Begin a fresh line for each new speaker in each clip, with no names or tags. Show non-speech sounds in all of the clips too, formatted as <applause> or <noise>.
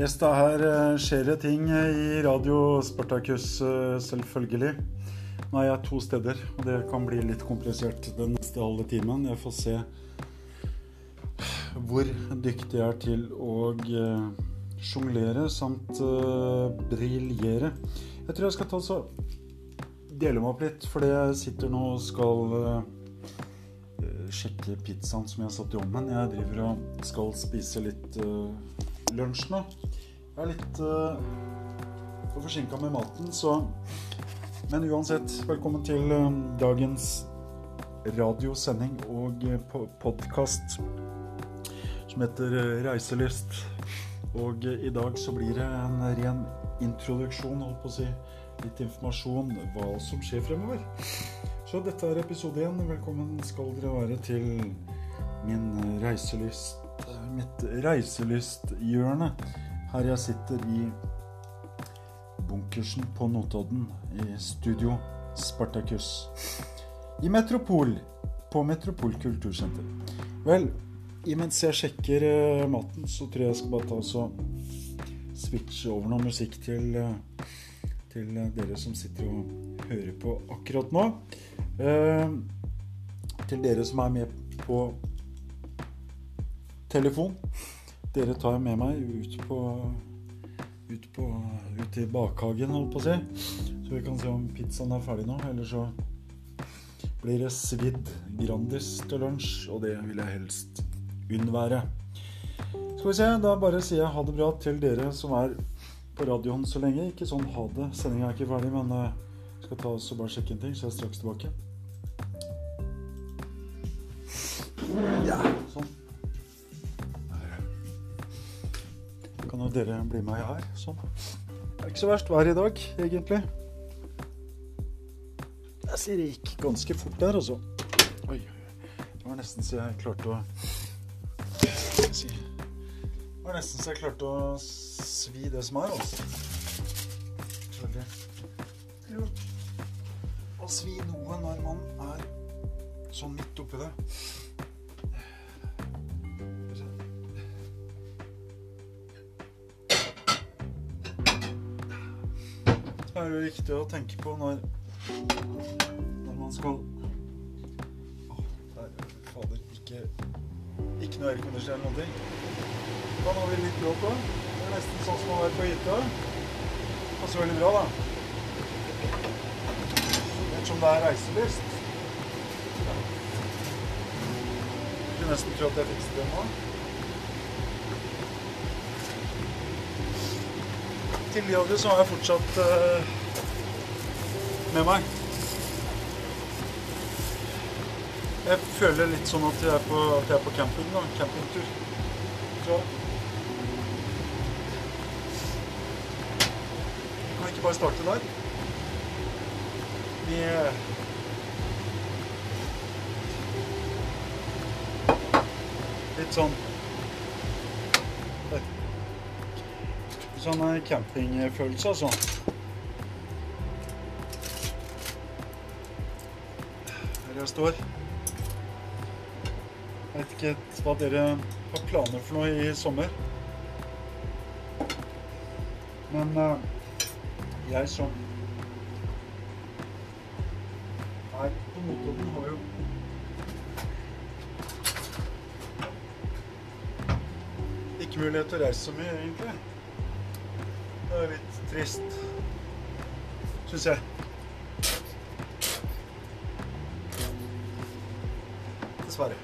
Yes, da her eh, skjer det ting i Radio Spartacus, eh, selvfølgelig. Nå er jeg to steder, og det kan bli litt komplisert den neste halve timen. Jeg får se hvor dyktig jeg er til å sjonglere samt briljere. Jeg tror jeg skal ta så dele meg opp litt, fordi jeg sitter nå og skal sjekke pizzaen som jeg har satt i ovnen. Jeg driver og skal spise litt lunsj nå. Jeg er litt uh, forsinka med maten, så Men uansett, velkommen til uh, dagens radiosending og uh, podkast som heter Reiselyst. Og i dag så blir det en ren introduksjon, holdt på å si. Litt informasjon hva som skjer fremover. Så dette er episode én. Velkommen skal dere være til min reiselyst mitt reiselysthjørne. Her jeg sitter i bunkersen på Notodden, i studio Spartacus. I Metropol, på Metropol kultursenter. Vel, imens jeg sjekker uh, maten, så tror jeg jeg skal bare ta og switche over noe musikk til, uh, til uh, dere som sitter og hører på akkurat nå. til dere som er med på telefon. Dere tar med meg ut på ut, på, ut i bakhagen, holdt på å si. Så vi kan se om pizzaen er ferdig nå. Eller så blir det svidd Grandis til lunsj, og det vil jeg helst unnvære. Skal vi se, da bare sier jeg ha det bra til dere som er på radioen så lenge. Ikke sånn ha det, sendinga er ikke ferdig, men jeg eh, skal ta oss og bare sjekke en ting, så jeg er straks tilbake. Ja, sånn. Kan jo dere bli med her. Sånn. Det er ikke så verst vær i dag, egentlig. Jeg sier det gikk ganske fort der, altså. Oi, det var nesten så jeg klarte å Det var nesten så jeg klarte å svi det som er, altså. Å svi noe når man er sånn midt oppi det. Viktig å tenke på når, når man skal Åh, der, fader, ikke, ikke noe aircondition eller noe. Da har vi litt bråk òg. Det er nesten sånn som å være på hytta. Passer veldig bra, da. Ettersom det er reiselyst. Skulle nesten tro at jeg fikset det nå. til de av dere så har jeg fortsatt uh, med meg. Jeg føler litt sånn at jeg er på, jeg er på camping, da. Campingtur. Så Kan vi ikke bare starte der? Vi Litt sånn sånn campingfølelse, altså. Her år. Jeg vet ikke hva dere har planer for noe i sommer. Men uh, jeg som er på Notodden, har jo ikke mulighet til å reise så mye, egentlig. Det er litt trist, syns jeg. Dessverre.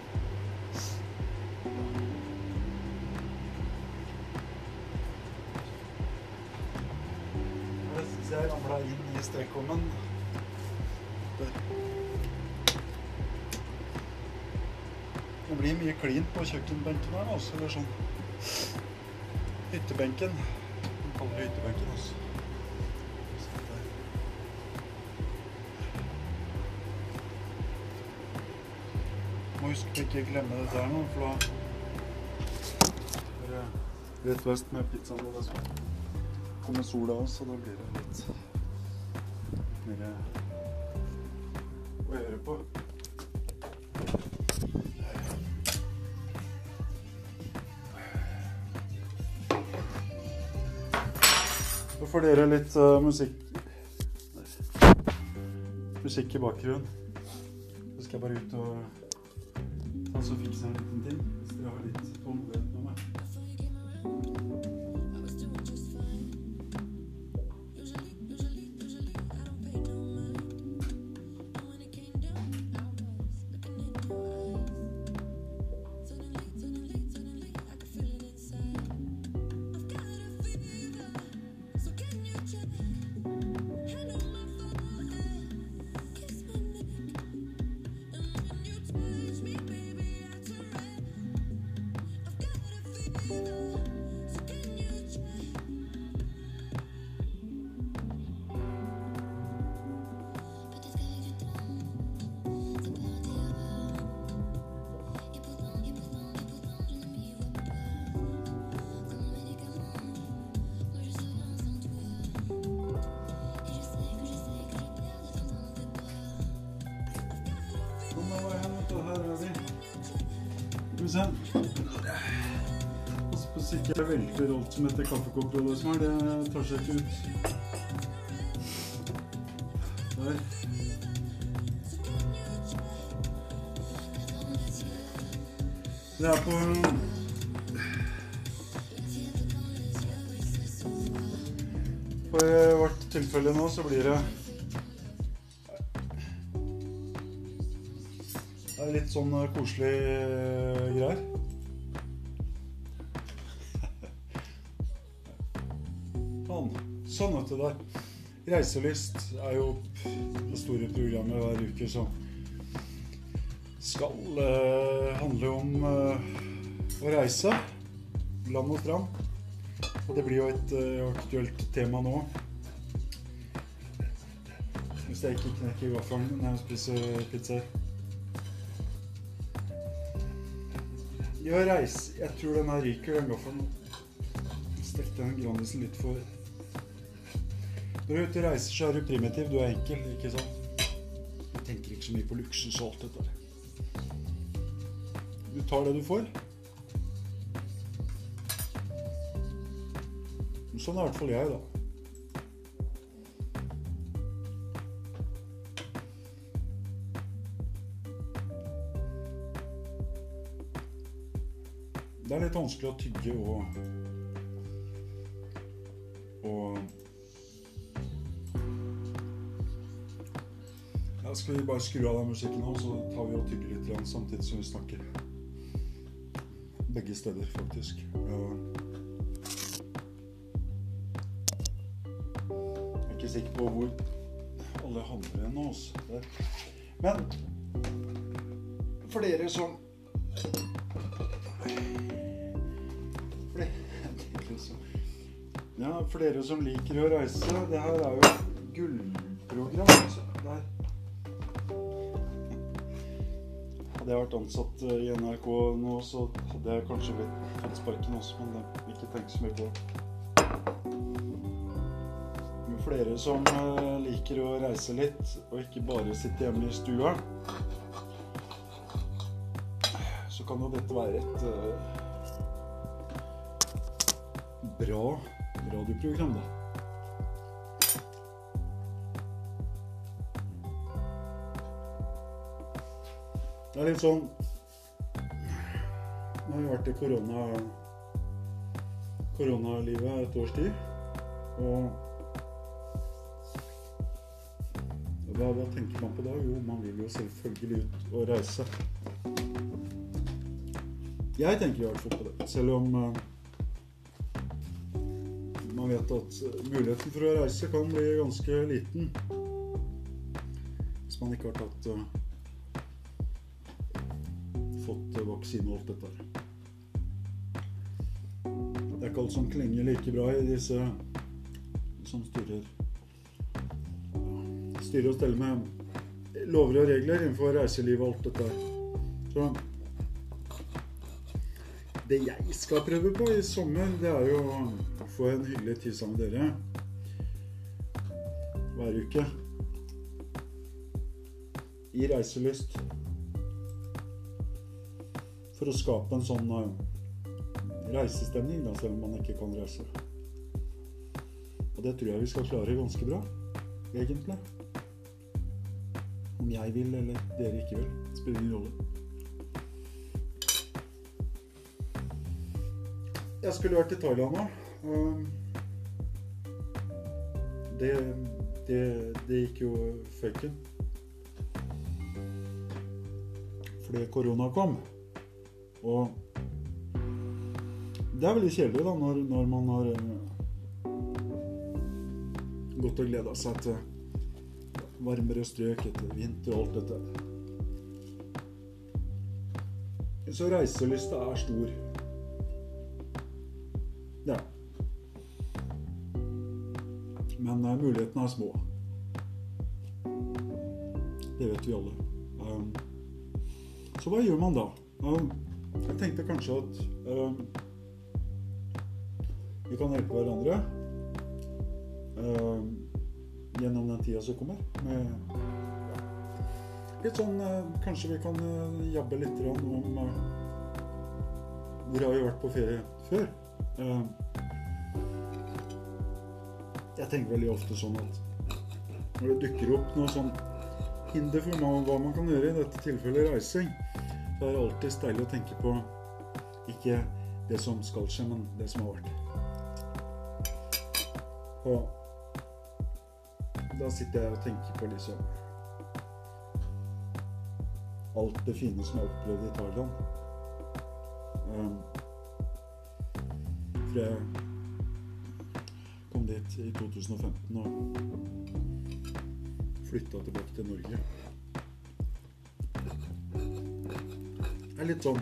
Jeg ramla inn i strekkommen. Det blir mye klint på kjøkkenbenken her, altså. Eller sånn hyttebenken kaller det hyttebenken. Altså. Huske ikke glemme dette her nå, for da rett vest med pizzaen. Og så kommer sola også, og da blir det litt mer å gjøre på. for dere litt uh, musikk Musikk i bakgrunnen. Så skal jeg bare ut og ta så fikse en liten ikke jeg velter alt som heter kaffekopp og det som er. Det tar seg ikke ut. Der. Det er på i vårt tilfelle nå så blir det Det er litt sånn koselig greier. Sånn. at det der. Reiselyst er jo det store programmet hver uke som skal eh, handle om eh, å reise. Land og strand. Og det blir jo et eh, aktuelt tema nå. Hvis jeg ikke knekker gaffelen når jeg spiser pizza. Ja, reis. Jeg tror den her ryker, den gaffelen. Stekk den Grandisen litt for Når du er ute og reiser, så er du primitiv. Du er enkel, ikke sant? Du tenker ikke så mye på luksus og alt dette. Du tar det du får. Sånn er i hvert fall jeg, da. Det er litt vanskelig å tygge og Skal vi bare skru av den musikken nå, så tar vi og tygger litt grann samtidig som vi snakker. Begge steder, faktisk. Jeg er ikke sikker på hvor alle handler igjen nå. altså. Men for dere som Ja, for dere som liker å reise, det her er jo gullprogram. Vært ansatt i NRK nå, så hadde jeg kanskje blitt fått sparken også, men det jeg ikke tenke så mye på. Jo flere som eh, liker å reise litt, og ikke bare sitte hjemme i stua, så kan jo dette være et eh, bra radioprogram, da. Det er litt sånn Nå har vi vært i korona koronalivet et års tid. Og hva, hva tenker man på da? Jo, man vil jo selvfølgelig ut og reise. Jeg tenker i hvert fall på det. Selv om uh, man vet at muligheten for å reise kan bli ganske liten. Hvis man ikke har tatt eh, vaksine alt dette. Det er ikke alt som klinger like bra i disse som styrer styrer og steller med lover og regler innenfor reiseliv og alt dette. Så det jeg skal prøve på i sommer, det er jo å få en hyggelig tid sammen med dere hver uke. I reiselyst. For å skape en sånn uh, reisestemning, da, selv om man ikke kan reise. Og det tror jeg vi skal klare ganske bra, egentlig. Om jeg vil eller dere ikke vil, spiller ingen rolle. Jeg skulle vært i Thailand nå. Det, det, det gikk jo føyken. Fordi korona kom. Og det er veldig kjedelig da, når, når man har gått og gleda seg til varmere strøk etter vinter og alt dette. Så reiselysta er stor. Ja. Men uh, mulighetene er små. Det vet vi alle. Um, så hva gjør man da? Um, jeg tenkte kanskje at um, vi kan hjelpe hverandre um, gjennom den tida som kommer. Med litt sånn uh, Kanskje vi kan uh, jabbe litt om uh, Hvor har vi vært på ferie før? Um, jeg tenker veldig ofte sånn at når det dukker opp noe sånn hinder for hva man kan gjøre, i dette tilfellet reising, så er det alltid deilig å tenke på ikke det som skal skje, men det som har vært. Og da sitter jeg og tenker på liksom alt det fine som jeg opplevde i Thailand. Um, for jeg kom dit i 2015 og flytta tilbake til Norge. Er litt sånn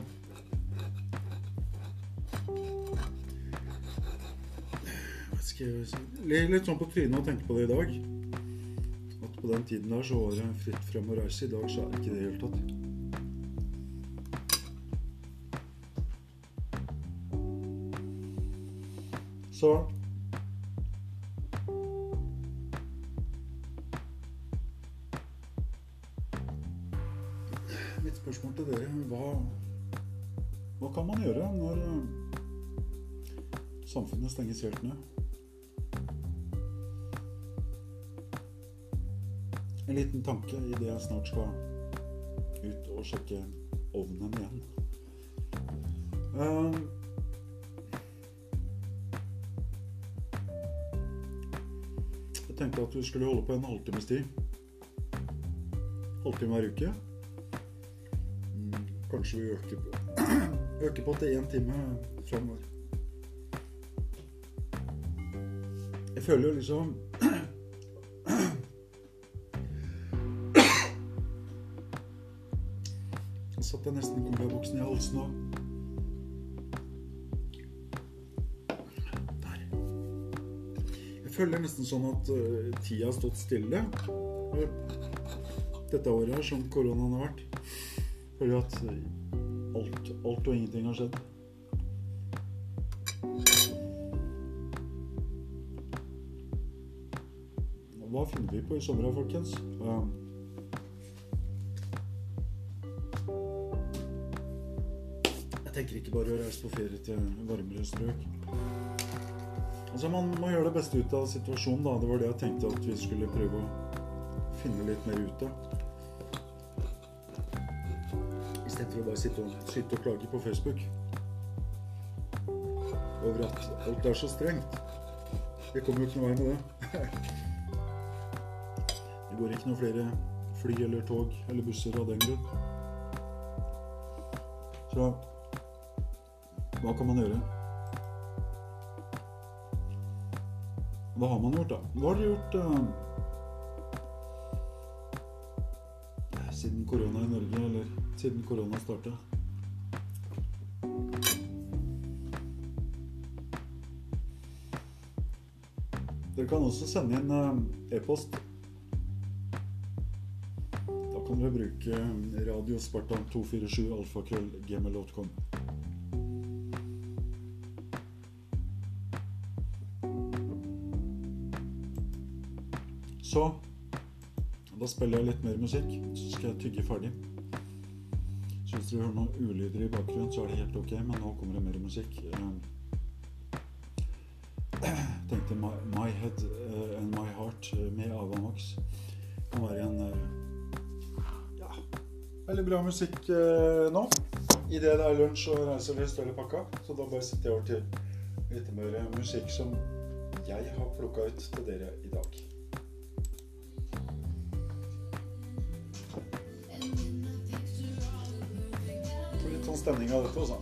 Litt sånn på trynet å tenke på det i dag. At på den tiden der så var det fritt frem å reise. I dag så er det ikke det i det hele tatt. Så Mitt spørsmål til dere hva, hva kan man gjøre når samfunnet stenges helt ned? En liten tanke idet jeg snart skal ut og sjekke ovnen igjen. Uh, jeg tenkte at vi skulle holde på en halvtimes tid. Halvtime hver uke. Kanskje vi øker på, <clears throat> øker på til én time framover. Jeg føler jo liksom <clears throat> Jeg satt jeg nesten colabuksen i halsen nå. Der. Jeg føler nesten sånn at uh, tida har stått stille. Dette året her, som koronaen har vært. Føler at alt, alt og ingenting har skjedd. Hva finner vi på i sommer, folkens? Um, jeg tenker ikke bare å reise på ferie til varmere strøk. Altså, Man må gjøre det beste ut av situasjonen. da. Det var det jeg tenkte at vi skulle prøve å finne litt mer ut av. Istedenfor å bare sitte og, sitte og klage på Facebook over at alt er så strengt. Det kommer jo ikke noe vei med det. <laughs> Det går ikke noe flere fly eller tog eller busser av den grunn. Så hva kan man gjøre? Hva har man gjort, da? Hva har dere gjort uh, siden korona i Norge, siden korona starta? Dere kan også sende inn uh, e-post. Da kan dere bruke radiospartan247 alfakrøll.gmail.com. Så da spiller jeg litt mer musikk, så skal jeg tygge ferdig. Hvis dere hører noen ulyder i bakgrunnen, så er det helt ok, men nå kommer det mer musikk. Jeg tenkte
My, My Head eh, and My Heart eh, med Ava Max. Kan være en eh, ja, veldig bra musikk eh, nå. Idet det er lunsj og reiselyst større pakka. Så da bare sitter jeg over til litt mer musikk som jeg har plukka ut til dere i dag. Sånn stemning av dette også.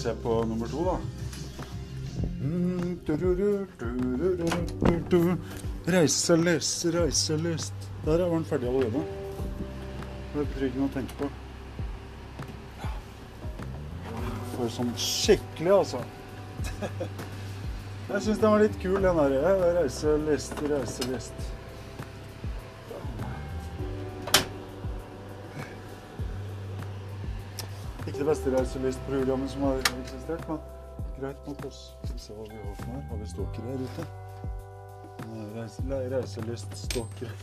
Se på nummer to, da. Reiselyst, reiselyst. Der var den ferdig allerede. Det er betryggende å tenke på. For sånn skikkelig, altså. <laughs> Jeg syns den var litt kul, den der. Reiselyst, reiselyst. Ikke det beste reiselystprogrammet som har eksistert, men greit nok oss. Skal vi se hva vi har for noe her. Har vi stalkere her ute? Reise, reiselyststalkere.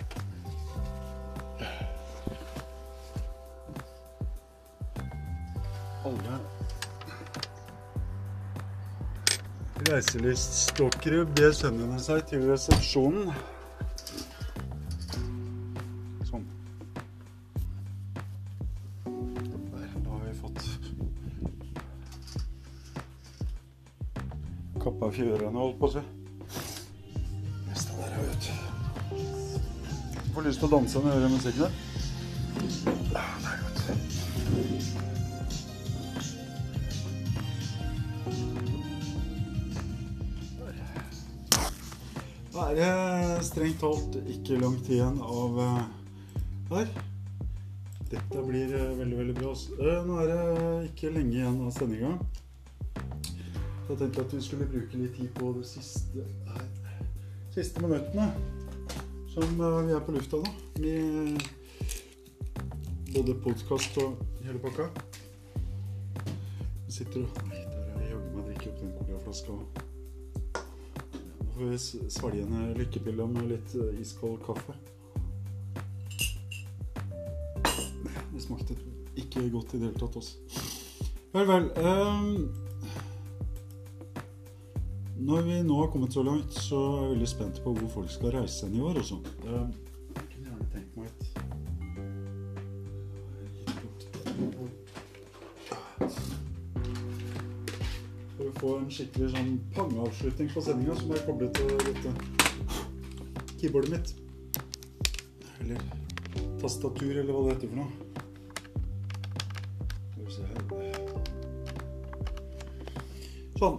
Alle reiselyststalkere ber sønnene seg til resepsjonen. Å danse når jeg hører musikken der. Det er godt. Da er det strengt talt ikke langt igjen av eh, her. Dette blir eh, veldig, veldig bra. Eh, Nå er det ikke lenge igjen av sendinga. Så jeg tenkte at vi skulle bruke litt tid på det siste her. Siste minuttene som eh, vi er på lufta nå. Med både podkast og hele pakka. Vi sitter og Nei, der jeg jaggu meg drikke opp den colaflaska òg. Nå får vi svelge en lykkepille med litt eh, iskald kaffe. Det smakte ikke godt i det hele tatt, altså. Vel, vel. ehm, når vi nå har kommet så langt, så er jeg veldig spent på hvor folk skal reise hen i år også. Jeg gjerne tenkt meg et For å få en skikkelig sånn pangeavslutning på sendinga, så må jeg koble til dette keyboardet mitt. Eller tastatur, eller hva det heter for noe. Sånn.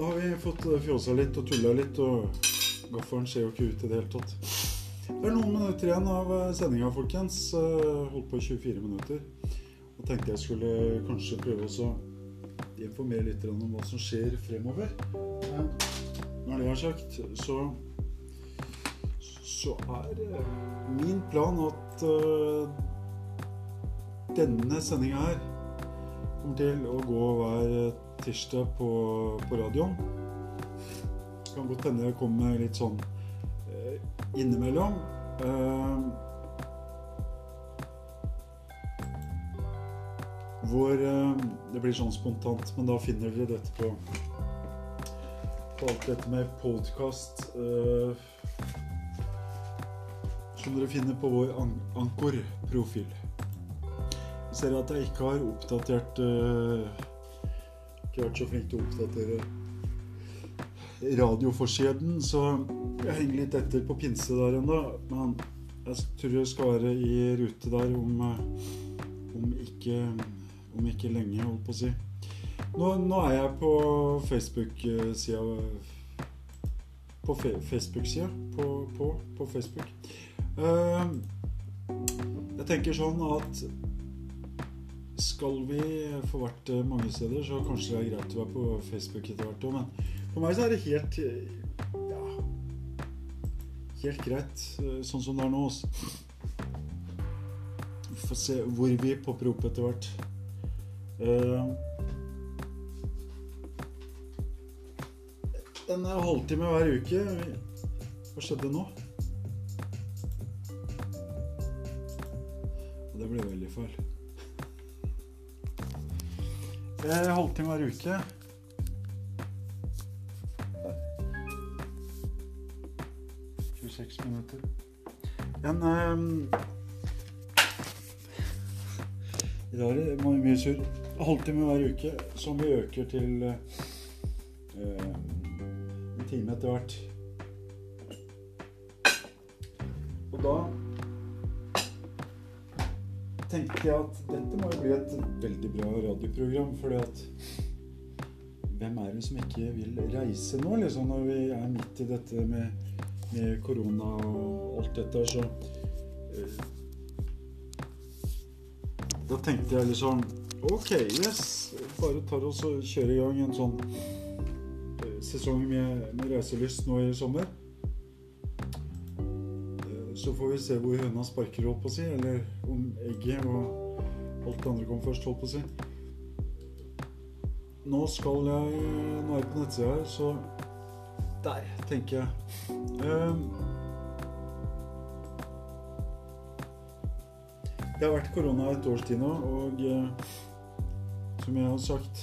Da har vi fått fjosa litt og tulla litt, og gaffelen ser jo ikke ut i det hele tatt. Det er noen minutter igjen av sendinga, folkens. Eh, Holdt på i 24 minutter. Og tenkte jeg skulle kanskje prøve å informere litt om hva som skjer fremover. Når det er sagt, så så er eh, min plan at eh, denne sendinga her kommer til å gå hver tirsdag på, på radioen. Det kan godt hende jeg kommer litt sånn eh, innimellom. Eh, hvor eh, det blir sånn spontant, men da finner dere dette på, på alt dette med podkast. Eh, som dere finner på vår an Ankor-profil. Ser at jeg ikke har oppdatert Ikke vært så flink til å oppdatere radioforsiden, så jeg henger litt etter på pinse der ennå. Men jeg tror jeg skal være i rute der om, eh, om, ikke, om ikke lenge, holdt på å si. Nå, nå er jeg på Facebook-sida På Facebook-sida på, på, på Facebook. Eh, jeg tenker sånn at skal vi få vært eh, mange steder, så kanskje det er greit å være på Facebook etter hvert òg, men for meg så er det helt ja, helt greit eh, sånn som det er nå. altså. Vi får se hvor vi popper opp etter hvert. Uh, en halvtime hver uke. Hva skjedde nå? Det ble veldig feil. Eh, halvtime hver uke. Der. 26 minutter. En eh, I dag er det mye, sur. Halvtime hver uke, som vi øker til eh, en time etter hvert. Og da tenkte jeg at dette må jo bli et veldig bra radioprogram, fordi at hvem er det som ikke vil reise nå, liksom, når vi er midt i dette med, med korona og alt dette, så uh, Da tenkte jeg liksom Ok, yes. Bare tar oss og kjører i gang en sånn uh, sesong med, med reiselyst nå i sommer. Så får vi se hvor høna sparker, holdt på å si, eller om egget og alt det andre kommer først, holdt på å si nå skal jeg Nå er jeg på nettsida her, så Der, tenker jeg. Um, det har vært korona et års tid nå, og eh, som jeg har sagt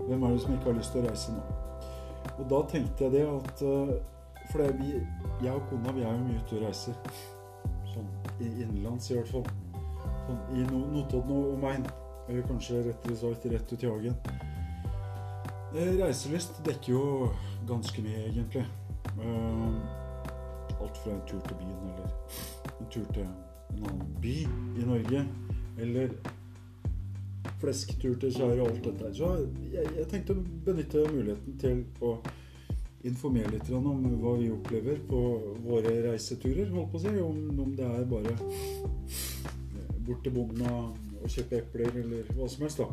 Hvem er det som ikke har lyst til å reise nå? Og da tenkte jeg det at eh, For vi, jeg og kona vi er jo mye ute og reiser. Sånn innenlands i hvert fall. Sånn, I Notodden og omegn. Eller kanskje rettere sagt rett ut i hagen. Eh, reiselyst dekker jo ganske mye, egentlig. Eh, alt fra en tur til byen eller en tur til en annen by i Norge. Eller flesktur til Kjære og alt dette. Så jeg, jeg, tenkte å benytte muligheten til å informere litt om hva vi opplever på våre reiseturer. holdt på å si, Om, om det er bare bort til bonden og kjøpe epler eller hva som helst. da.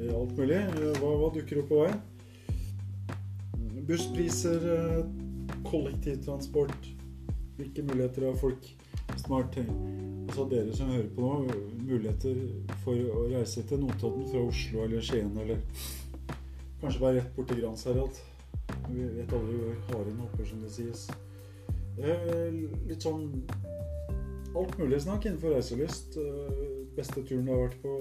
Eh, alt mulig. Eh, hva, hva dukker opp på veien? Busspriser, eh, kollektivtransport. Hvilke muligheter har folk snart? Altså dere som hører på nå, muligheter for å reise til Notodden fra Oslo eller Skien eller kanskje bare rett bort til Gransherad. Vi vet aldri hvor haren hopper, som det sies. Litt sånn alt mulig snakk innenfor reiselyst. Beste turen du har vært på.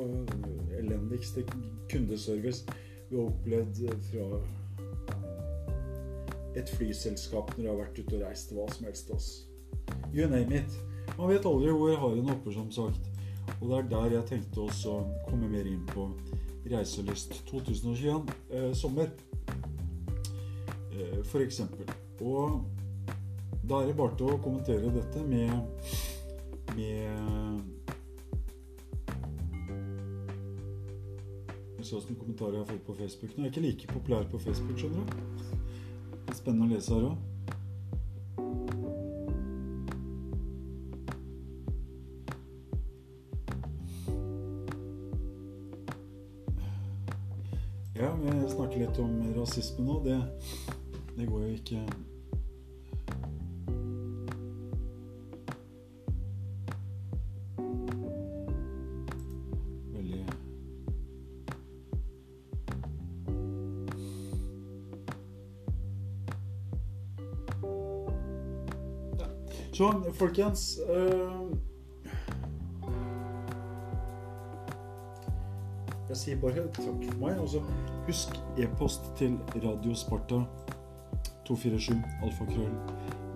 Elendigste kundeservice du har opplevd fra et flyselskap når du har vært ute og reist hva som helst. Også. You name it. Man vet aldri hvor haren hopper, som sagt. Og det er der jeg tenkte å komme mer inn på Reiselyst 2021 eh, sommer. Eh, eksempel. Og da er det bare til å kommentere dette med, med Jeg så noen kommentarer jeg har fått på Facebook. Nå er jeg ikke like populær på Facebook, skjønner du. Det er spennende å lese her òg. Ja, vi snakker litt om rasisme nå. Det, det går jo ikke. Så folkens øh, Jeg sier bare takk for meg. Altså, husk e-post til Radiosparta 247 alfakrøll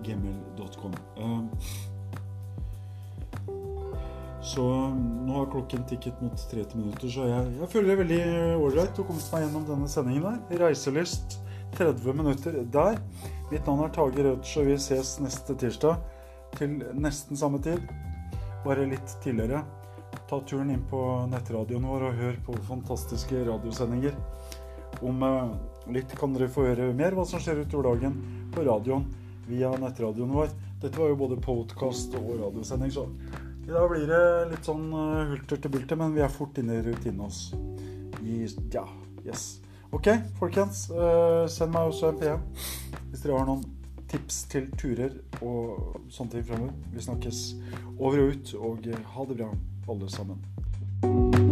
gmail.com. Uh, så nå har klokken tikket mot 30 minutter, så jeg, jeg føler det veldig ålreit å komme meg gjennom denne sendingen her. Reiselyst 30 minutter der. Mitt navn er Tage Rødtsjø, og vi ses neste tirsdag til nesten samme tid, bare litt tidligere. Ta turen inn på nettradioen vår og hør på fantastiske radiosendinger. Om eh, litt kan dere få høre mer hva som skjer utover dagen på radioen via nettradioen vår. Dette var jo både podkast og radiosending, så i dag blir det litt sånn uh, hulter til bulter, men vi er fort inne i rutinen oss. Ja, yes. Ok, folkens. Uh, send meg også en PM hvis dere har noen tips til turer og sånne ting fremover. Vi snakkes over og ut, og ha det bra, alle sammen.